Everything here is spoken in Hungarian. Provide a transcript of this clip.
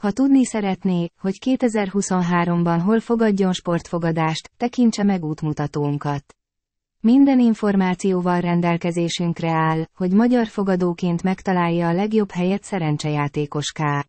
Ha tudni szeretné, hogy 2023-ban hol fogadjon sportfogadást, tekintse meg útmutatónkat. Minden információval rendelkezésünkre áll, hogy magyar fogadóként megtalálja a legjobb helyet szerencsejátékoská.